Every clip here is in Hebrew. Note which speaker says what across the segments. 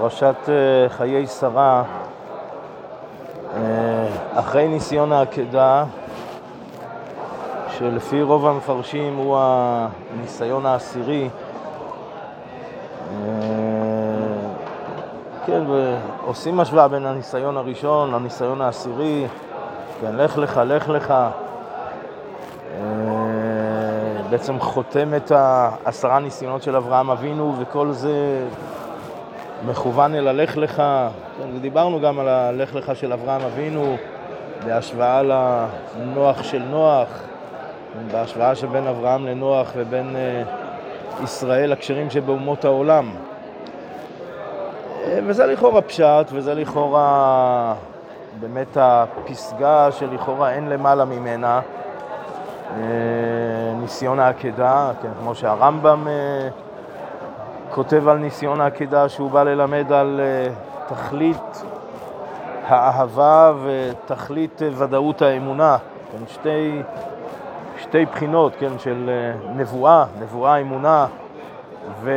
Speaker 1: פרשת אה, חיי שרה, אה, אחרי ניסיון העקדה, שלפי רוב המפרשים הוא הניסיון העשירי, אה, כן, ועושים השוואה בין הניסיון הראשון לניסיון העשירי, כן, לך לך, לך לך. בעצם חותם את העשרה ניסיונות של אברהם אבינו, וכל זה מכוון אל הלך לך, כן, ודיברנו גם על הלך לך של אברהם אבינו בהשוואה לנוח של נוח, בהשוואה שבין אברהם לנוח ובין uh, ישראל הכשרים שבאומות העולם. אה, וזה לכאורה פשט, וזה לכאורה באמת הפסגה שלכאורה אין למעלה ממנה, אה, ניסיון העקדה, כן, כמו שהרמב"ם כותב על ניסיון העקידה שהוא בא ללמד על אה, תכלית האהבה ותכלית אה, ודאות האמונה, כן, שתי, שתי בחינות כן, של אה, נבואה, נבואה, אמונה ו,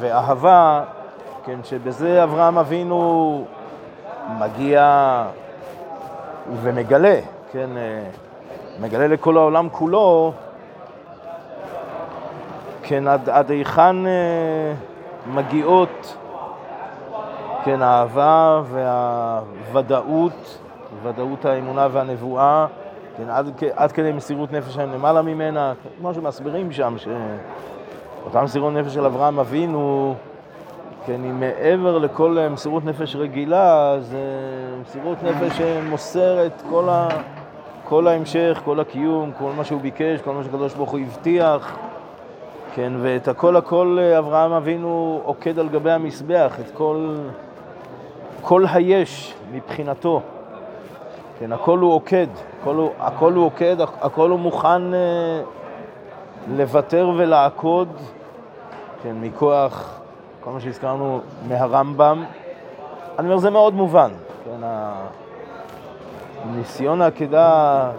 Speaker 1: ואהבה, כן, שבזה אברהם אבינו מגיע ומגלה, כן, מגלה לכל העולם כולו, כן, עד, עד היכן מגיעות, כן, האהבה והוודאות, ודאות האמונה והנבואה, כן, עד, עד כדי מסירות נפש הם למעלה ממנה, כמו שמסבירים שם, שאותה מסירות נפש של אברהם אבינו, כן, היא מעבר לכל מסירות נפש רגילה, זה מסירות נפש שמוסרת כל, ה, כל ההמשך, כל הקיום, כל מה שהוא ביקש, כל מה שקדוש ברוך הוא הבטיח. כן, ואת הכל הכל אה, אברהם אבינו עוקד על גבי המזבח, את כל, כל היש מבחינתו. כן, הכל הוא עוקד, הכל הוא, הכל הוא עוקד, הכל הוא מוכן אה, לוותר ולעקוד, כן, מכוח כל מה שהזכרנו מהרמב"ם. אני אומר, זה מאוד מובן, כן, ניסיון העקדה,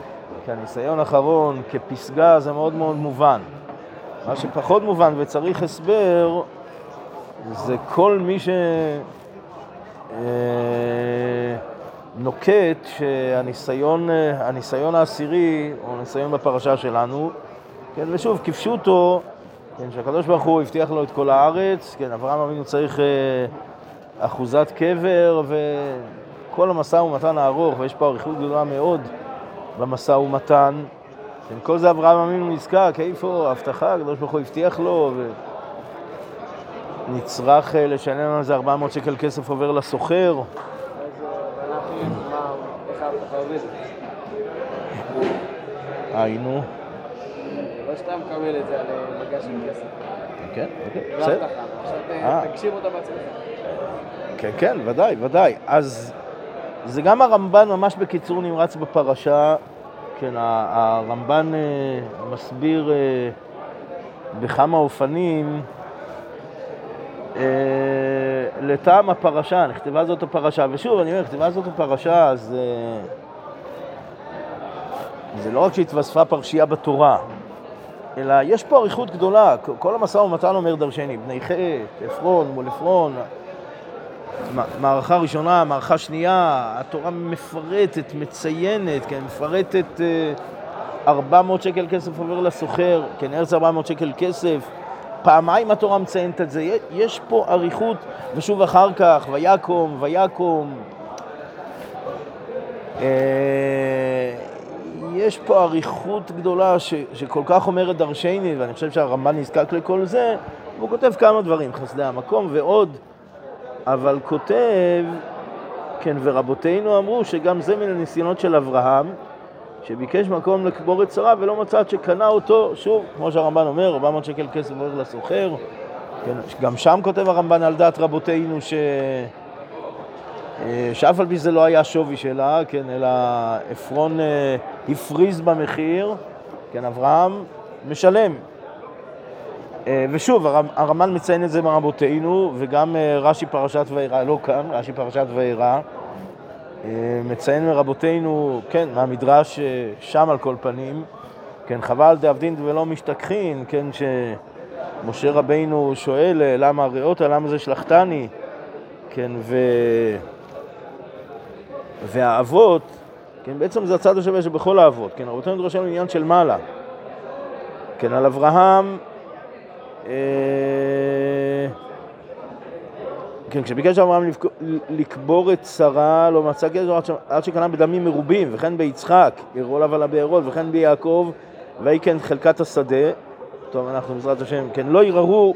Speaker 1: כניסיון האחרון, כפסגה, זה מאוד מאוד מובן. מה שפחות מובן וצריך הסבר זה כל מי שנוקט אה, שהניסיון הניסיון העשירי, או הניסיון בפרשה שלנו, כן, ושוב, כפשוטו, כן, שהקדוש ברוך הוא הבטיח לו את כל הארץ, כן, אברהם אבינו צריך אה, אחוזת קבר וכל המשא ומתן הארוך, ויש פה אריכות גדולה מאוד במשא ומתן. כל זה אברהם אבינו נזקק, איפה ההבטחה, הקדוש ברוך הוא הבטיח לו, ונצרך אה, לשלם על זה 400 שקל כסף עובר לסוחר. היינו.
Speaker 2: לא שאתה מקבל את זה על אה, מגע של כסף.
Speaker 1: כן, אוקיי,
Speaker 2: בסדר. עכשיו אה, תגשים אותה בעצמך.
Speaker 1: כן, כן, ודאי, ודאי. אז זה גם הרמב"ן ממש בקיצור נמרץ בפרשה, כן, הרמב"ן אה, מסביר אה, בכמה אופנים אה, לטעם הפרשה, נכתבה זאת הפרשה, ושוב, אני אומר, נכתבה זאת הפרשה, אז זה לא רק שהתווספה פרשייה בתורה, אלא יש פה אריכות גדולה, כל המשא ומתן אומר דרשני, בני חטא, עפרון מול עפרון, מערכה ראשונה, מערכה שנייה, התורה מפרטת, מציינת, כן, מפרטת 400 אה, שקל כסף עובר לסוחר, כן, ארץ 400 שקל כסף, פעמיים התורה מציינת את זה, יש פה אריכות, ושוב אחר כך, ויקום, ויקום. אה, יש פה אריכות גדולה ש, שכל כך אומרת דרשני, ואני חושב שהרמב"ן נזקק לכל זה, והוא כותב כמה דברים, חסדי המקום ועוד. אבל כותב, כן, ורבותינו אמרו שגם זה מן הניסיונות של אברהם, שביקש מקום לקבור את שרה ולא מצא עד שקנה אותו, שוב, כמו שהרמב"ן אומר, 400 שקל כסף עובר לסוחר. כן, גם שם כותב הרמב"ן על דעת רבותינו ש... אה, שאף על פי זה לא היה שווי שלה, כן, אלא עפרון אה, הפריז במחיר, כן, אברהם משלם, ושוב, הרמב"ן מציין את זה מרבותינו, וגם אה, רש"י פרשת וירא, לא כאן, רש"י פרשת וירא, אה, מציין מרבותינו, כן, מהמדרש שם על כל פנים, כן, חבל דאבדין ולא משתכחין, כן, שמשה רבינו שואל למה הריאות, למה זה שלחתני, כן, ו... והאבות, כן, בעצם זה הצד השווה שבכל האבות, כן, רבותינו דרשנו עניין של מעלה. כן, על אברהם, אה, כן, כשביקש אברהם לקבור את שרה, לא מצא גזר עד שקנה בדמים מרובים, וכן ביצחק, יראו עליו על הבארות, וכן ביעקב, ויהי כן חלקת השדה. טוב, אנחנו בעזרת השם, כן, לא יררו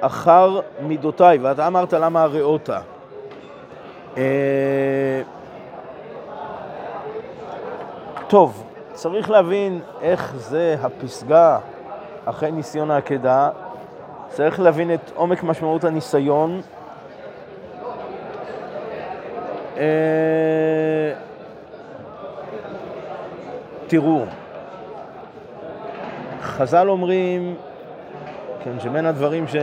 Speaker 1: אחר מידותיי, ואתה אמרת למה הראותה. אה, טוב, צריך להבין איך זה הפסגה אחרי ניסיון העקדה, צריך להבין את עומק משמעות הניסיון. אה, תראו, חז"ל אומרים, כן, שבין הדברים ש...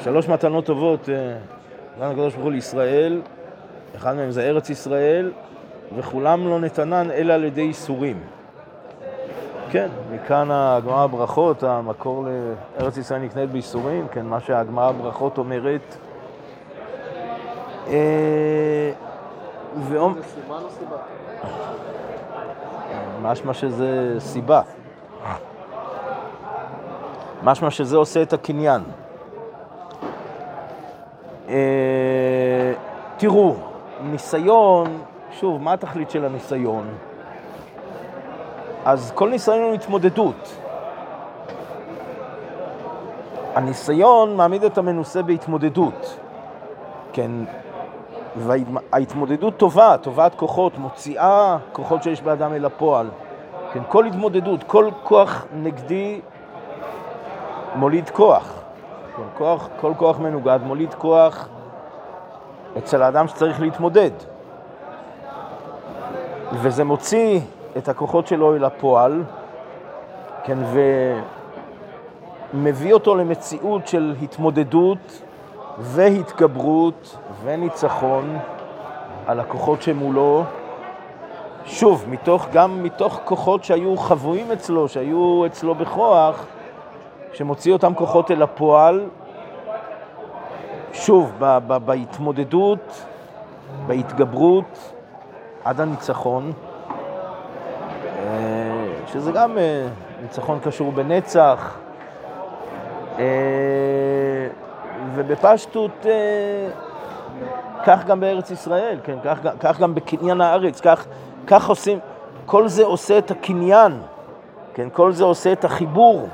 Speaker 1: שלוש מתנות טובות, אה, נתן הקדוש ברוך הוא לישראל, אחד מהם זה ארץ ישראל, וכולם לא נתנן אלא על ידי איסורים. כן, מכאן הגמרא ברכות, המקור לארץ ישראל נקנית בייסורים, כן, מה שהגמרא ברכות אומרת.
Speaker 2: אה, ואום...
Speaker 1: משמע שזה סיבה. משמע שזה עושה את הקניין. אה, תראו, ניסיון, שוב, מה התכלית של הניסיון? אז כל ניסיון הוא התמודדות. הניסיון מעמיד את המנוסה בהתמודדות. כן, וההתמודדות טובה, טובת כוחות, מוציאה כוחות שיש באדם אל הפועל. כן, כל התמודדות, כל כוח נגדי מוליד כוח. כן, כוח, כל כוח מנוגד מוליד כוח אצל האדם שצריך להתמודד. וזה מוציא את הכוחות שלו אל הפועל, כן, ומביא אותו למציאות של התמודדות והתגברות וניצחון על הכוחות שמולו. שוב, מתוך, גם מתוך כוחות שהיו חבויים אצלו, שהיו אצלו בכוח, שמוציא אותם כוחות אל הפועל, שוב, ב- ב- בהתמודדות, בהתגברות, עד הניצחון, שזה גם אה, ניצחון קשור בנצח, אה, ובפשטות כך גם בארץ ישראל, כן, כך, כך גם בקניין הארץ, כך, כך עושים, כל זה עושה את הקניין, כן, כל זה עושה את החיבור,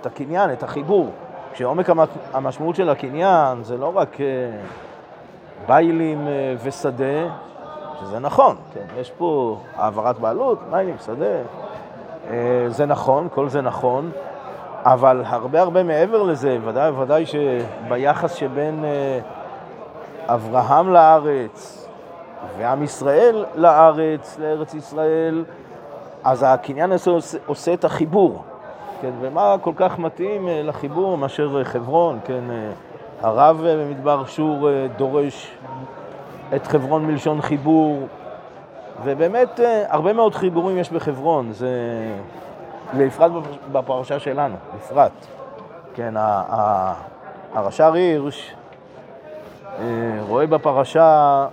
Speaker 1: את הקניין, את החיבור. כשעומק המשמעות של הקניין זה לא רק ביילים ושדה, שזה נכון, כן, יש פה העברת בעלות, מיילים, שדה, אה, זה נכון, כל זה נכון, אבל הרבה הרבה מעבר לזה, ודאי וודאי שביחס שבין אה, אברהם לארץ ועם ישראל לארץ, לארץ ישראל, אז הקניין הזה עושה, עושה את החיבור, כן, ומה כל כך מתאים אה, לחיבור מאשר חברון, כן, הרב במדבר שור דורש את חברון מלשון חיבור, ובאמת אה, הרבה מאוד חיבורים יש בחברון, זה... בפרט בפרשה שלנו, בפרט. כן, הרש"ר הירש אה, רואה בפרשה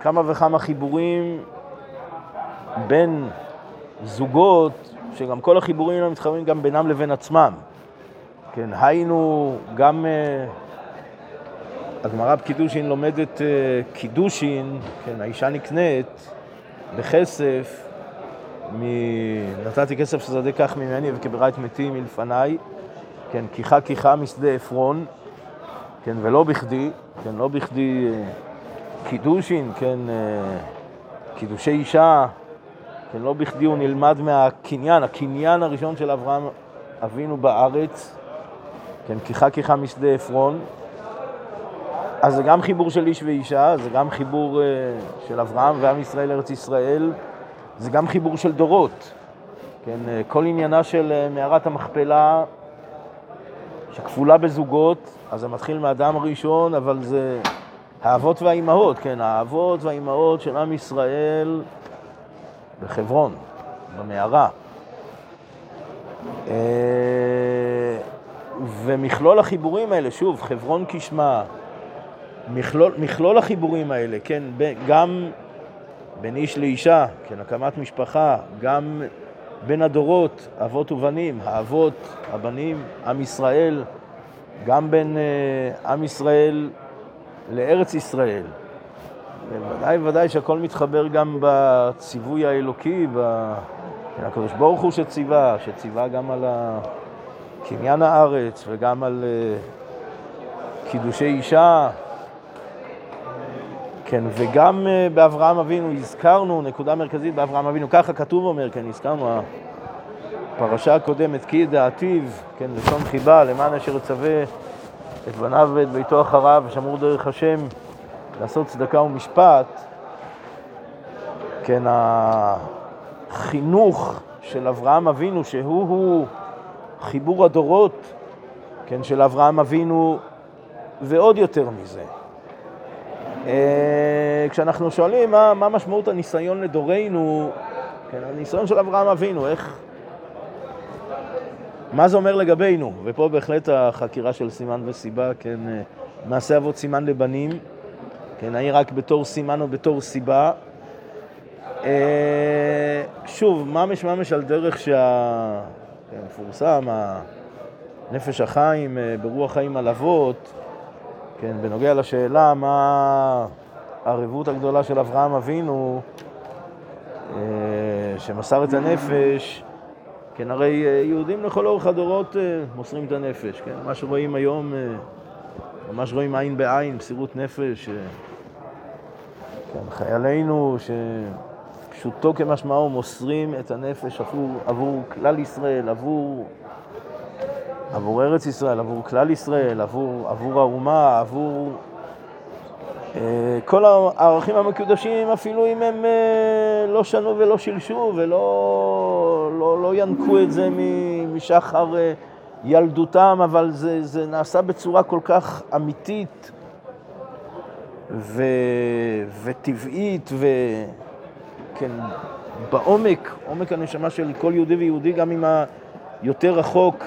Speaker 1: כמה וכמה חיבורים בין זוגות, שגם כל החיבורים האלה מתחברים גם בינם לבין עצמם. כן, היינו גם אה, הגמרא בקידושין לומדת קידושין, כן, האישה נקנית בכסף, מ... נתתי כסף ששדה כך ממני וכברת מתים מלפניי, כן, כיחה כיחה משדה עפרון, כן, ולא בכדי, כן, לא בכדי אה, קידושין, כן, אה, קידושי אישה, כן, לא בכדי הוא נלמד מהקניין, הקניין הראשון של אברהם אבינו בארץ, כן, כיחה כיחה משדה עפרון, אז זה גם חיבור של איש ואישה, זה גם חיבור אה, של אברהם ועם ישראל ארץ ישראל, זה גם חיבור של דורות. כן, אה, כל עניינה של אה, מערת המכפלה, שכפולה בזוגות, אז זה מתחיל מהאדם הראשון, אבל זה האבות והאימהות, כן, האבות והאימהות של עם ישראל בחברון, במערה. ומכלול החיבורים האלה, שוב, חברון כשמה, מכלול, מכלול החיבורים האלה, כן, ב- גם בין איש לאישה, כן, הקמת משפחה, גם בין הדורות, אבות ובנים, האבות, הבנים, עם ישראל, גם בין uh, עם ישראל לארץ ישראל. ודאי וודאי שהכל מתחבר גם בציווי האלוקי, ב... כן, הקדוש ברוך הוא שציווה, שציווה גם על קניין הארץ וגם על uh, קידושי אישה. כן, וגם uh, באברהם אבינו הזכרנו, נקודה מרכזית באברהם אבינו, ככה כתוב אומר, כן, הזכרנו, הפרשה הקודמת, כי ידעתיו, כן, לשון חיבה, למען אשר יצווה את בניו ואת ביתו אחריו, ושמרו דרך השם לעשות צדקה ומשפט, כן, החינוך של אברהם אבינו, שהוא חיבור הדורות, כן, של אברהם אבינו, ועוד יותר מזה. אה, כשאנחנו שואלים מה, מה משמעות הניסיון לדורנו, כן, הניסיון של אברהם אבינו, איך... מה זה אומר לגבינו? ופה בהחלט החקירה של סימן וסיבה, כן, אה, מעשה אבות סימן לבנים, כן, האם רק בתור סימן או בתור סיבה. אה, שוב, ממש ממש על דרך שהמפורסם, כן, נפש החיים ברוח חיים על אבות, כן, בנוגע לשאלה מה הערבות הגדולה של אברהם אבינו, אה, שמסר את הנפש, כן, הרי אה, יהודים לכל אורך הדורות אה, מוסרים את הנפש, כן, מה שרואים היום, ממש רואים עין בעין, מסירות נפש, כן, חיילינו שפשוטו כמשמעו מוסרים את הנפש עבור, עבור כלל ישראל, עבור עבור ארץ ישראל, עבור כלל ישראל, עבור, עבור האומה, עבור אה, כל הערכים המקודשים, אפילו אם הם אה, לא שנו ולא שילשו ולא לא, לא ינקו את זה משחר אה, ילדותם, אבל זה, זה נעשה בצורה כל כך אמיתית ו, וטבעית וכן, בעומק, עומק הנשמה של כל יהודי ויהודי, גם אם היותר רחוק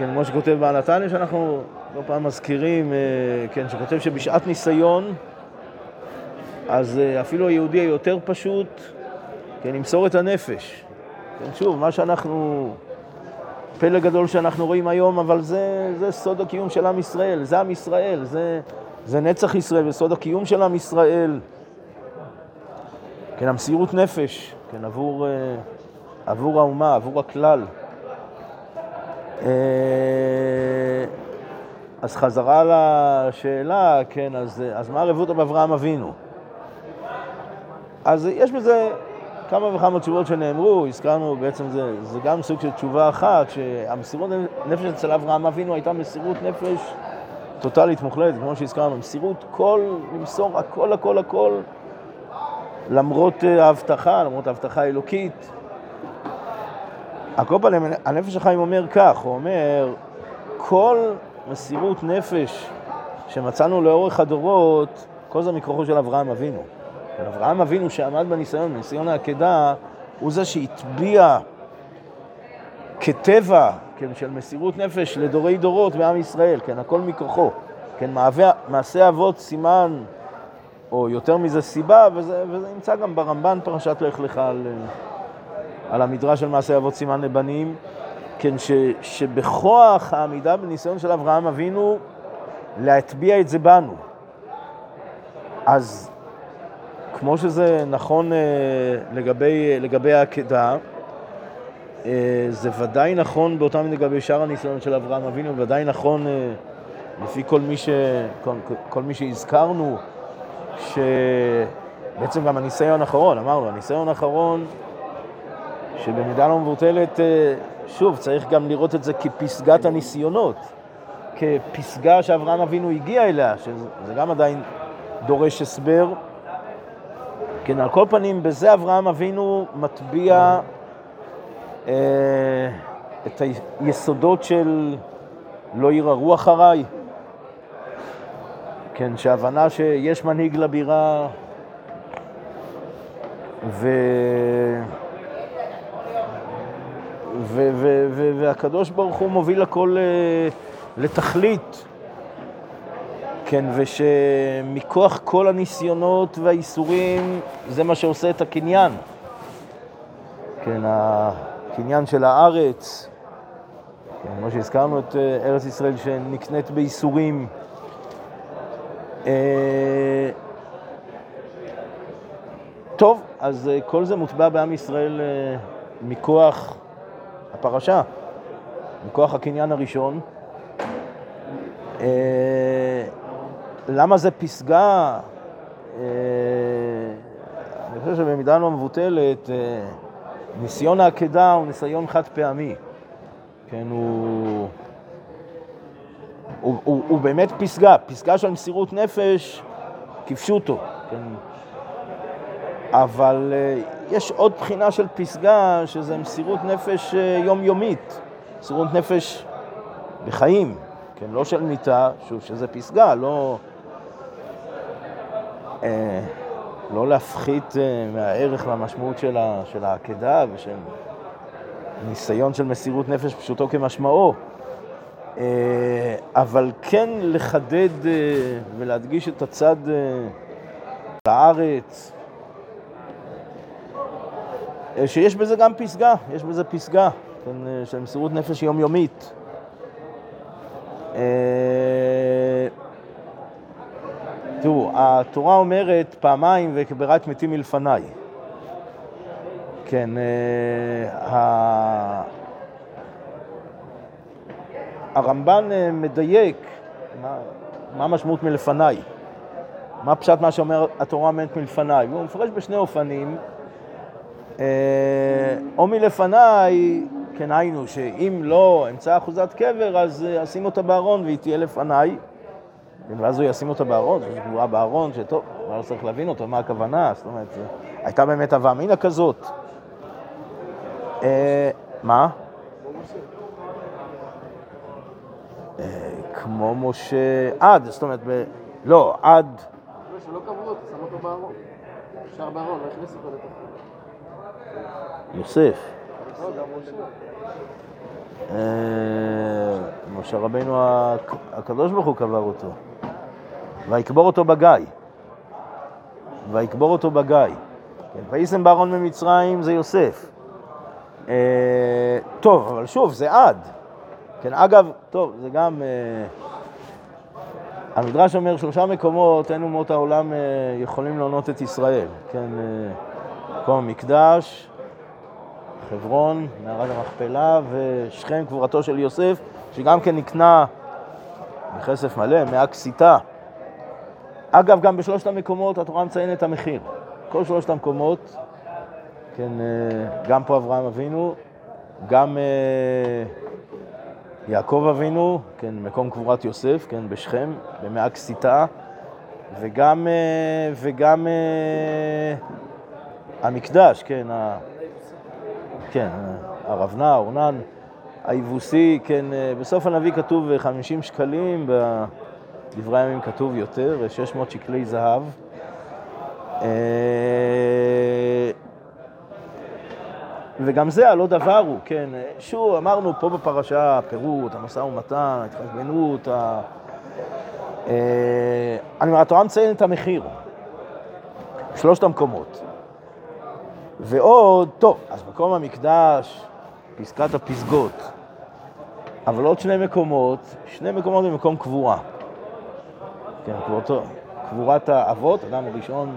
Speaker 1: כן, כמו שכותב בעל התניא, שאנחנו לא פעם מזכירים, אה, כן, שכותב שבשעת ניסיון, אז אה, אפילו היהודי היותר פשוט, כן, ימסור את הנפש. כן, שוב, מה שאנחנו, פלא גדול שאנחנו רואים היום, אבל זה, זה סוד הקיום של עם ישראל, זה עם ישראל, זה, זה נצח ישראל וסוד הקיום של עם ישראל. כן, המסירות נפש, כן, עבור, אה, עבור האומה, עבור הכלל. אה, אז חזרה לשאלה, כן, אז, אז מה הרבותא באברהם אבינו? אז יש בזה כמה וכמה תשובות שנאמרו, הזכרנו, בעצם זה, זה גם סוג של תשובה אחת, שהמסירות נפש אצל אברהם אבינו הייתה מסירות נפש טוטאלית מוחלטת, כמו שהזכרנו, מסירות כל, למסור הכל הכל הכל, למרות אה, ההבטחה, למרות ההבטחה האלוקית. על כל פנים, הנפש החיים אומר כך, הוא אומר, כל מסירות נפש שמצאנו לאורך הדורות, כל זה מכוחו של אברהם אבינו. אברהם אבינו שעמד בניסיון, בניסיון העקדה, הוא זה שהטביע כטבע, כן, של מסירות נפש לדורי דורות בעם ישראל, כן, הכל מכוחו. כן, מעשה, מעשה אבות סימן, או יותר מזה סיבה, וזה, וזה נמצא גם ברמב"ן פרשת לך לך על... על המדרש של מעשה אבות סימן לבנים, כן, ש, שבכוח העמידה בניסיון של אברהם אבינו להטביע את זה בנו. אז כמו שזה נכון אה, לגבי, לגבי העקדה, אה, זה ודאי נכון באותם לגבי שאר הניסיון של אברהם אבינו, ודאי נכון אה, לפי כל מי, ש, כל, כל מי שהזכרנו, שבעצם גם הניסיון האחרון, אמרנו, הניסיון האחרון שבמידה לא מבוטלת, אה, שוב, צריך גם לראות את זה כפסגת הניסיונות, כפסגה שאברהם אבינו הגיע אליה, שזה גם עדיין דורש הסבר. כן, על כל פנים, בזה אברהם אבינו מטביע אה, את היסודות של לא ירערו אחריי. כן, שהבנה שיש מנהיג לבירה, ו... והקדוש ברוך הוא מוביל הכל אה, לתכלית, כן, ושמכוח כל הניסיונות והאיסורים, זה מה שעושה את הקניין. כן, הקניין של הארץ, כן, כמו שהזכרנו את אה, ארץ ישראל שנקנית בייסורים. אה, טוב, אז כל זה מוטבע בעם ישראל מכוח הפרשה, מכוח הקניין הראשון. למה זה פסגה? אני חושב שבמידה לא מבוטלת, ניסיון העקדה הוא ניסיון חד פעמי. כן, הוא, הוא, הוא, הוא באמת פסגה, פסגה של מסירות נפש כפשוטו, כן. אבל יש עוד בחינה של פסגה, שזה מסירות נפש uh, יומיומית, מסירות נפש בחיים, כן, לא של מיטה, שוב, שזה פסגה, לא... Uh, לא להפחית uh, מהערך והמשמעות של, של העקדה ושל ניסיון של מסירות נפש פשוטו כמשמעו, אה, אבל כן לחדד אה, ולהדגיש את הצד בארץ, אה, שיש בזה גם פסגה, יש בזה פסגה כן, של מסירות נפש יומיומית. תראו, התורה אומרת פעמיים וכברת מתים מלפניי. כן, אה, הרמב"ן אה, מדייק מה המשמעות מלפניי, מה פשט מה שאומר התורה אומרת מלפניי, והוא מפרש בשני אופנים, אה, או מלפניי, כן היינו, שאם לא אמצא אחוזת קבר, אז אשים אותה בארון והיא תהיה לפניי, ואז הוא ישים אותה בארון, זו גבורה בארון, שטוב, אבל צריך להבין אותו, מה הכוונה, זאת אומרת, הייתה באמת הווה אמינא כזאת. אה, מה? אה, כמו משה, עד, זאת אומרת, לא, עד...
Speaker 2: לא, שלא קברו אותו, שם אותו בארון. אפשר בארון, לא הכניס אותו לתוכו.
Speaker 1: יוסף. אה, משה רבינו הקדוש ברוך הוא קבר אותו. ויקבור אותו בגיא. ויקבור אותו בגיא. כן, וישם בארון ממצרים זה יוסף. אה, טוב, אבל שוב, זה עד. כן, אגב, טוב, זה גם... אה, המדרש אומר שלושה מקומות אין אומות העולם יכולים לענות את ישראל. כן, מקום המקדש, חברון, מערת המכפלה ושכם, קבורתו של יוסף, שגם כן נקנה בכסף מלא, מהכסיתה. אגב, גם בשלושת המקומות התורה מציינת את המחיר. כל שלושת המקומות כן, אה, גם פה אברהם אבינו, גם אה, יעקב אבינו, כן, מקום קבורת יוסף, כן, בשכם, במאה כסיתה, וגם, אה, וגם המקדש, כן, ה, כן, הרבנה, אורנן, היבוסי, כן, בסוף הנביא כתוב 50 שקלים, בדברי הימים כתוב יותר, 600 שקלי זהב. וגם זה הלא דבר הוא, כן. שוב, אמרנו פה בפרשה, הפירוט, המשא ומתן, ההתחשבנות, ה... אה, אני אומר, התורה מציינת את המחיר, שלושת המקומות. ועוד, טוב, אז מקום המקדש, פסקת הפסגות, אבל עוד שני מקומות, שני מקומות במקום קבורה. כן, קבורתו, קבורת האבות, אדם הראשון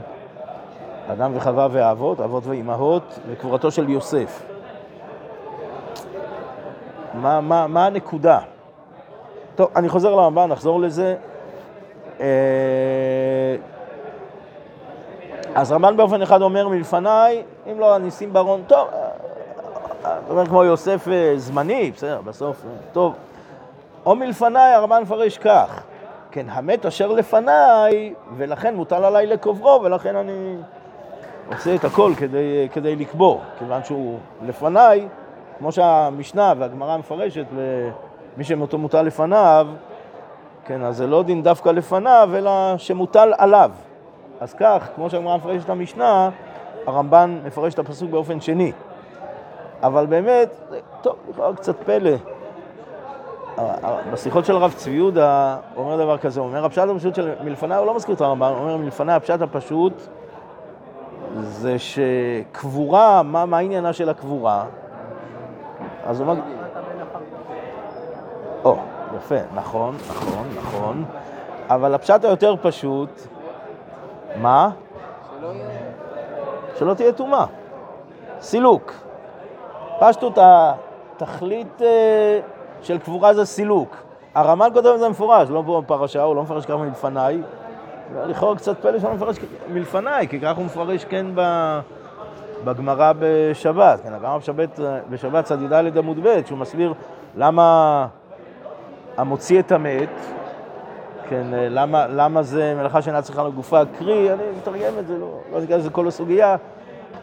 Speaker 1: אדם וחווה ואבות, אבות ואימהות, וקבורתו של יוסף. מה, מה, מה הנקודה? טוב, אני חוזר לרמב"ן, נחזור לזה. אה, אז רמב"ן באופן אחד אומר מלפניי, אם לא הניסים בארון, טוב, אה, אה, זאת אומרת כמו יוסף זמני, בסדר, בסוף, טוב. או מלפניי, הרמב"ן מפרש כך, כן, המת אשר לפניי, ולכן מוטל עליי לקוברו, ולכן אני עושה את הכל כדי, כדי לקבור, כיוון שהוא לפניי, כמו שהמשנה והגמרא מפרשת, ומי שמותו מוטל לפניו, כן, אז זה לא דין דווקא לפניו, אלא שמוטל עליו. אז כך, כמו שהגמרא מפרשת המשנה, הרמב"ן מפרש את הפסוק באופן שני. אבל באמת, טוב, לכאורה קצת פלא. בשיחות של הרב צבי יהודה, הוא אומר דבר כזה, הוא אומר, הפשט הפשוט של מלפני, הוא לא מזכיר את הרמב"ם, הוא אומר, מלפני הפשט הפשוט זה שקבורה, מה, מה עניינה של הקבורה? אז הוא אומר... או, יפה, נכון, נכון, נכון, אבל הפשט היותר פשוט, מה?
Speaker 2: שלא יהיה...
Speaker 1: שלא תהיה טומאה. סילוק. פשטות התכלית אה, של קבורה זה סילוק. הרמ"ן כותב את זה מפורש, לא פה בפרשה, הוא לא מפרש ככה מלפניי. לכאורה קצת פלא לא מפרש מלפניי, כי ככה הוא מפרש כן. בגמרא בשבת, כן, הגמרא בשבת, בשבת צד י"ד עמוד ב', שהוא מסביר למה המוציא את המת, כן, למה, למה זה מלאכה שאינה צריכה לגופה, קרי, אני מתרגם את זה, לא, לא ניכנס לזה כל הסוגיה,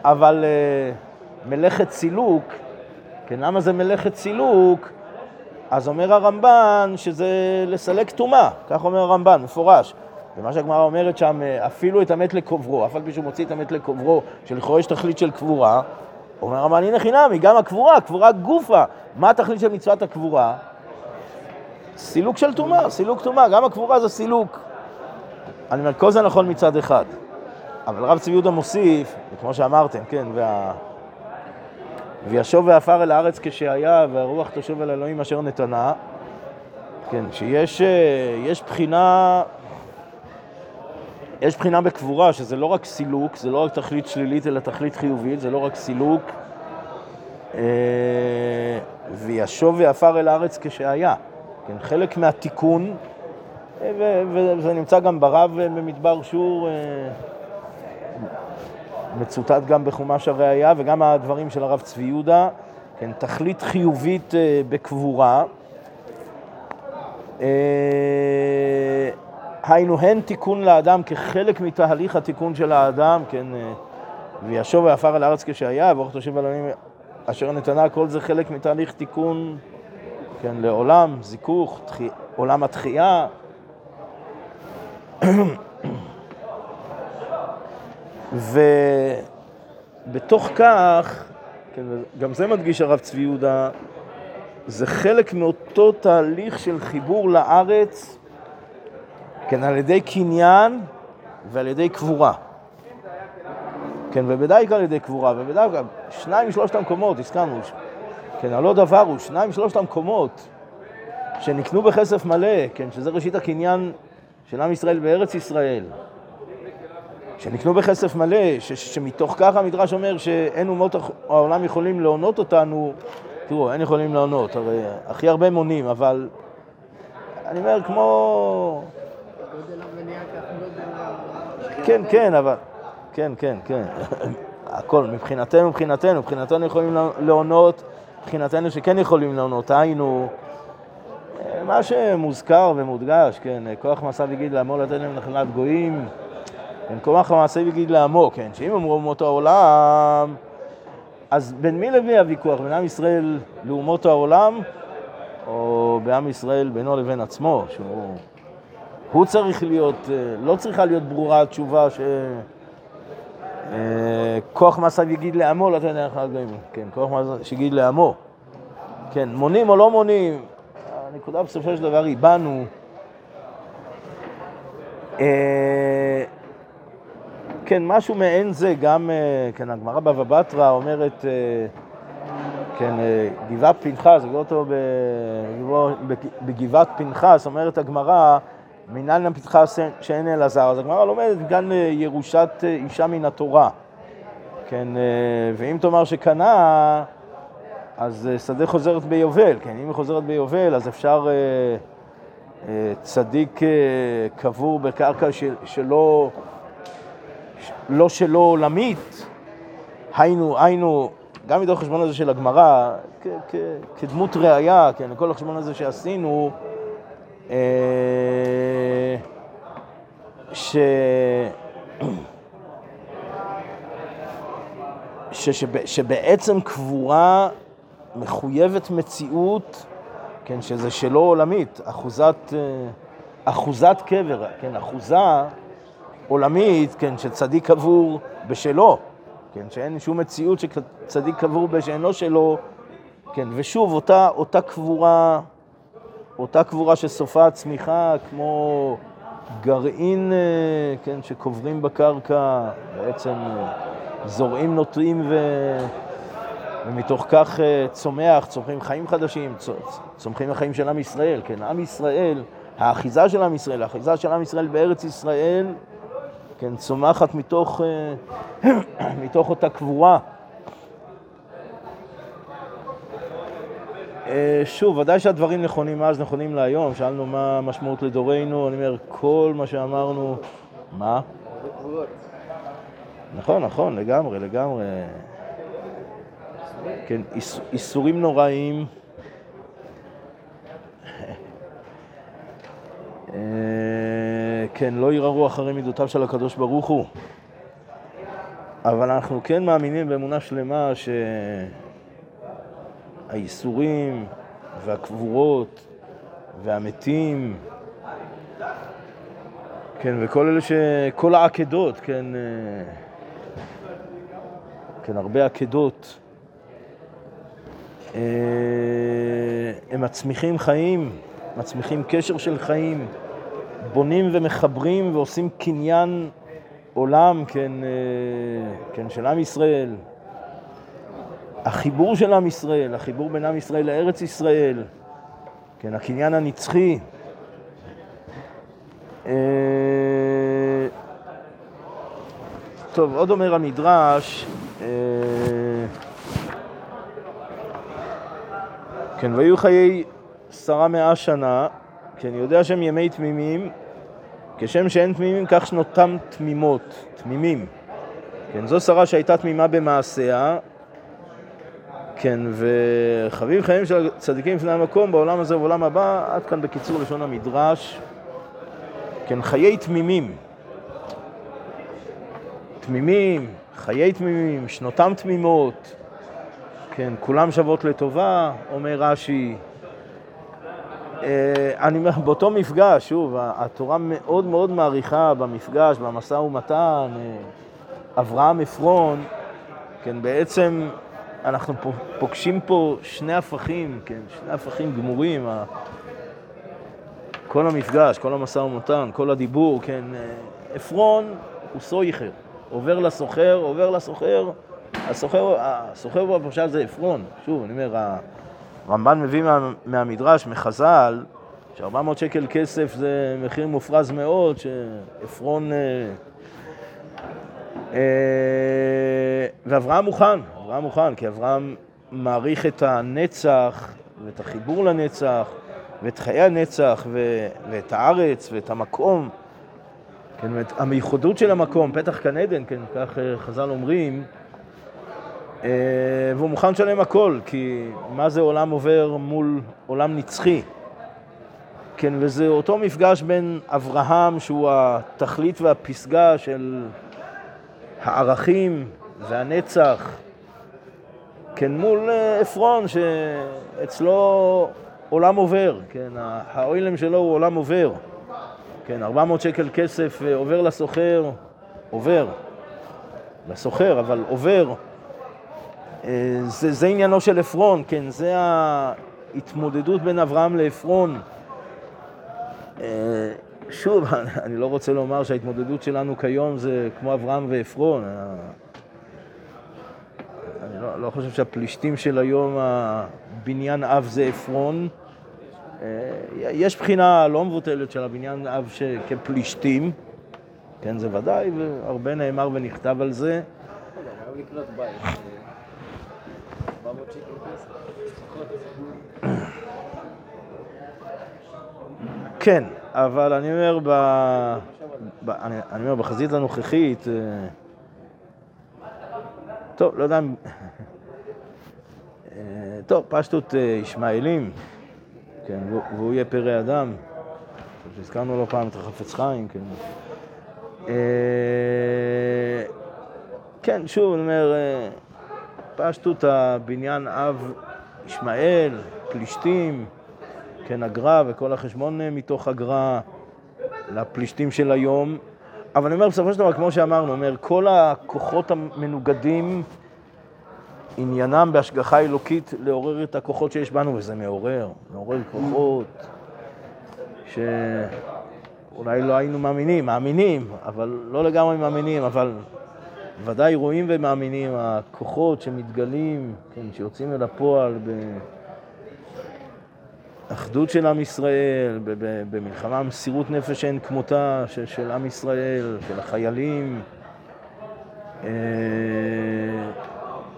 Speaker 1: אבל uh, מלאכת סילוק, כן, למה זה מלאכת סילוק? אז אומר הרמב"ן שזה לסלק טומאה, כך אומר הרמב"ן, מפורש. ומה שהגמרא אומרת שם, אפילו את המת לקוברו, אף על פי שהוא מוציא את המת לקוברו, שלכאורה יש תכלית של קבורה, אומר הרמב"ן, הנה חינמי, גם הקבורה, קבורה גופה. מה התכלית של מצוות הקבורה? סילוק של טומאה, סילוק טומאה, גם הקבורה זה סילוק. אני אומר, כל זה נכון מצד אחד. אבל רב צבי יהודה מוסיף, וכמו שאמרתם, כן, וה... וישוב ועפר אל הארץ כשהיה, והרוח תשוב אל אלוהים אשר נתנה, כן, שיש יש בחינה, יש בחינה בקבורה, שזה לא רק סילוק, זה לא רק תכלית שלילית, אלא תכלית חיובית, זה לא רק סילוק. אה, וישוב ועפר אל הארץ כשהיה. כן, חלק מהתיקון, וזה נמצא גם ברב במדבר שור, אה, מצוטט גם בחומש הראייה וגם הדברים של הרב צבי יהודה, כן, תכלית חיובית אה, בקבורה. אה, היינו הן תיקון לאדם כחלק מתהליך התיקון של האדם, כן, וישוב ועפר על הארץ כשהיה, ואורך תושב על עמים אשר נתנה, כל זה חלק מתהליך תיקון כן, לעולם, זיכוך, תחי... עולם התחייה. ובתוך כך, כן, גם זה מדגיש הרב צבי יהודה, זה חלק מאותו תהליך של חיבור לארץ, כן, על ידי קניין ועל ידי קבורה. כן, ובדייקה על ידי קבורה, ובדייקה, שניים משלושת המקומות, הזכרנו, כן, הלא דבר הוא שניים משלושת המקומות שנקנו בכסף מלא, כן, שזה ראשית הקניין של עם ישראל בארץ ישראל, שנקנו בכסף מלא, ש- שמתוך כך המדרש אומר שאין אומות העולם יכולים להונות אותנו, תראו, אין יכולים להונות, הרי הכי הרבה מונים, אבל אני אומר, כמו... כן, כן, אבל... כן, כן, כן. הכל, מבחינתנו, מבחינתנו, מבחינתנו יכולים להונות מבחינתנו שכן יכולים לענות, היינו, מה שמוזכר ומודגש, כן, כוח מעשה וגיד לעמו לתת להם נחלת גויים, כן, כוח מעשה וגיד לעמו, כן, שאם אמרו אומות העולם, אז בין מי לבין הוויכוח? בין עם ישראל לאומות העולם, או בעם ישראל בינו לבין עצמו, שהוא הוא צריך להיות, לא צריכה להיות ברורה התשובה ש... אה, כוח מעשיו יגיד לעמו, לא תדע לך גויים. כן, כוח מעשיו שיגיד לעמו. כן, מונים או לא מונים, הנקודה בסופו של דבר היא בנו. אה, כן, משהו מעין זה, גם, אה, כן, הגמרא בבא בתרא אומרת, כן, גבעת פנחס, אותו בגבעת פנחס, אומרת הגמרא, מנהלן פנחס שאין אלעזר. אז הגמרא לומדת גם ירושת אישה מן התורה. כן, ואם תאמר שקנה, אז שדה חוזרת ביובל, כן, אם היא חוזרת ביובל, אז אפשר צדיק קבור בקרקע של, שלא, לא שלא עולמית, היינו, היינו, גם מתוך החשבון הזה של הגמרא, כדמות ראייה, כן, לכל החשבון הזה שעשינו, ש... ש... שב... שבעצם קבורה מחויבת מציאות, כן, שזה שלא עולמית, אחוזת, אחוזת קבר, כן, אחוזה עולמית, כן, שצדיק קבור בשלו, כן, שאין שום מציאות שצדיק קבור בשאינו שלו, כן, ושוב, אותה, אותה קבורה אותה קבורה שסופה הצמיחה כמו גרעין, אה, כן, שקוברים בקרקע, בעצם אה, זורעים נוטעים ו... ומתוך כך אה, צומח, צומחים חיים חדשים, צומחים החיים של עם ישראל, כן, עם ישראל, האחיזה של עם ישראל, האחיזה של עם ישראל בארץ ישראל, כן, צומחת מתוך, מתוך אותה קבורה. שוב, ודאי שהדברים נכונים אז, נכונים להיום. שאלנו מה המשמעות לדורנו, אני אומר, כל מה שאמרנו... מה? נכון, נכון, לגמרי, לגמרי. כן, איסורים נוראים. אה, כן, לא ירערו אחרי מידותיו של הקדוש ברוך הוא. אבל אנחנו כן מאמינים באמונה שלמה ש... האיסורים והקבורות והמתים, כן, וכל אלה ש... כל העקדות, כן, אה, כן, הרבה עקדות, אה, הם מצמיחים חיים, מצמיחים קשר של חיים, בונים ומחברים ועושים קניין עולם, כן, אה, כן, של עם ישראל, החיבור של עם ישראל, החיבור בין עם ישראל לארץ ישראל, כן, הקניין הנצחי. אה, טוב, עוד אומר המדרש, אה, כן, והיו חיי שרה מאה שנה, כן, יודע שהם ימי תמימים, כשם שאין תמימים, כך שנותם תמימות, תמימים. כן, זו שרה שהייתה תמימה במעשיה, כן, וחביב חיים של צדיקים לפני המקום בעולם הזה ובעולם הבא, עד כאן בקיצור לשון המדרש. כן, חיי תמימים. תמימים, חיי תמימים, שנותם תמימות. כן, כולם שוות לטובה, אומר רש"י. אה, אני אומר, באותו מפגש, שוב, התורה מאוד מאוד מעריכה במפגש, במשא ומתן, אה, אברהם עפרון, כן, בעצם אנחנו פוגשים פה שני הפכים, כן, שני הפכים גמורים. כל המפגש, כל המשא ומתן, כל הדיבור, כן. אה, עפרון הוא סויכר, עובר לסוחר, עובר לסוחר, הסוחר, הסוחר בפרשה זה עפרון. שוב, אני אומר, הרמב"ן מביא מה, מהמדרש, מחז"ל, ש-400 שקל כסף זה מחיר מופרז מאוד, שעפרון... אה, ואברהם מוכן, אברהם מוכן, כי אברהם מעריך את הנצח ואת החיבור לנצח ואת חיי הנצח ו... ואת הארץ ואת המקום, כן, ואת המיוחדות של המקום, פתח כאן עדן, כן, כך אה, חז"ל אומרים, אה, והוא מוכן לשלם הכל, כי מה זה עולם עובר מול עולם נצחי? כן, וזה אותו מפגש בין אברהם, שהוא התכלית והפסגה של הערכים והנצח, כן, מול אה, עפרון, שאצלו עולם עובר, כן, האוילם שלו הוא עולם עובר. כן, 400 שקל כסף אה, עובר לסוחר, עובר. לסוחר, אבל עובר. אה, זה, זה עניינו של עפרון, כן, זה ההתמודדות בין אברהם לעפרון. שוב, אני לא רוצה לומר שההתמודדות שלנו כיום זה כמו אברהם ועפרון. אני לא, לא חושב שהפלישתים של היום, הבניין אב זה עפרון. אה, יש בחינה לא מבוטלת של הבניין אב כפלישתים, כן, זה ודאי, והרבה נאמר ונכתב על זה. כן, אבל אני אומר, ב... ב... אני, אני אומר, בחזית הנוכחית, אה, טוב, לא יודע. אה, טוב, פשטות אה, ישמעאלים, כן, והוא יהיה פרא אדם. הזכרנו לא פעם את החפץ חיים, כן. כן, שוב, אני אומר, פשטות הבניין אב ישמעאל, פלישתים, כן, הגר"א וכל החשבון אה, מתוך הגר"א לפלישתים של היום. אבל אני אומר, בסופו של דבר, כמו שאמרנו, אומר, כל הכוחות המנוגדים, עניינם בהשגחה אלוקית לעורר את הכוחות שיש בנו, וזה מעורר, מעורר כוחות, שאולי לא היינו מאמינים, מאמינים, אבל לא לגמרי מאמינים, אבל ודאי רואים ומאמינים, הכוחות שמתגלים, כן, שיוצאים אל הפועל באחדות של עם ישראל, במלחמה מסירות נפש אין כמותה של, של עם ישראל, של החיילים. אה,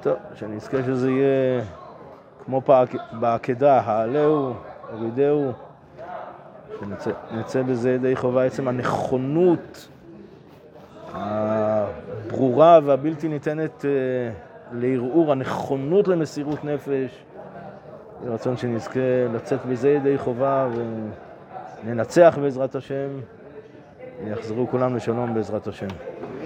Speaker 1: טוב, שנזכה שזה יהיה כמו בעקדה, העלהו, הורידהו, שנצא בזה ידי חובה עצם הנכונות הברורה והבלתי ניתנת אה, לערעור, הנכונות למסירות נפש. יהי רצון שנזכה לצאת בזה ידי חובה וננצח בעזרת השם, ויחזרו כולם לשלום בעזרת השם.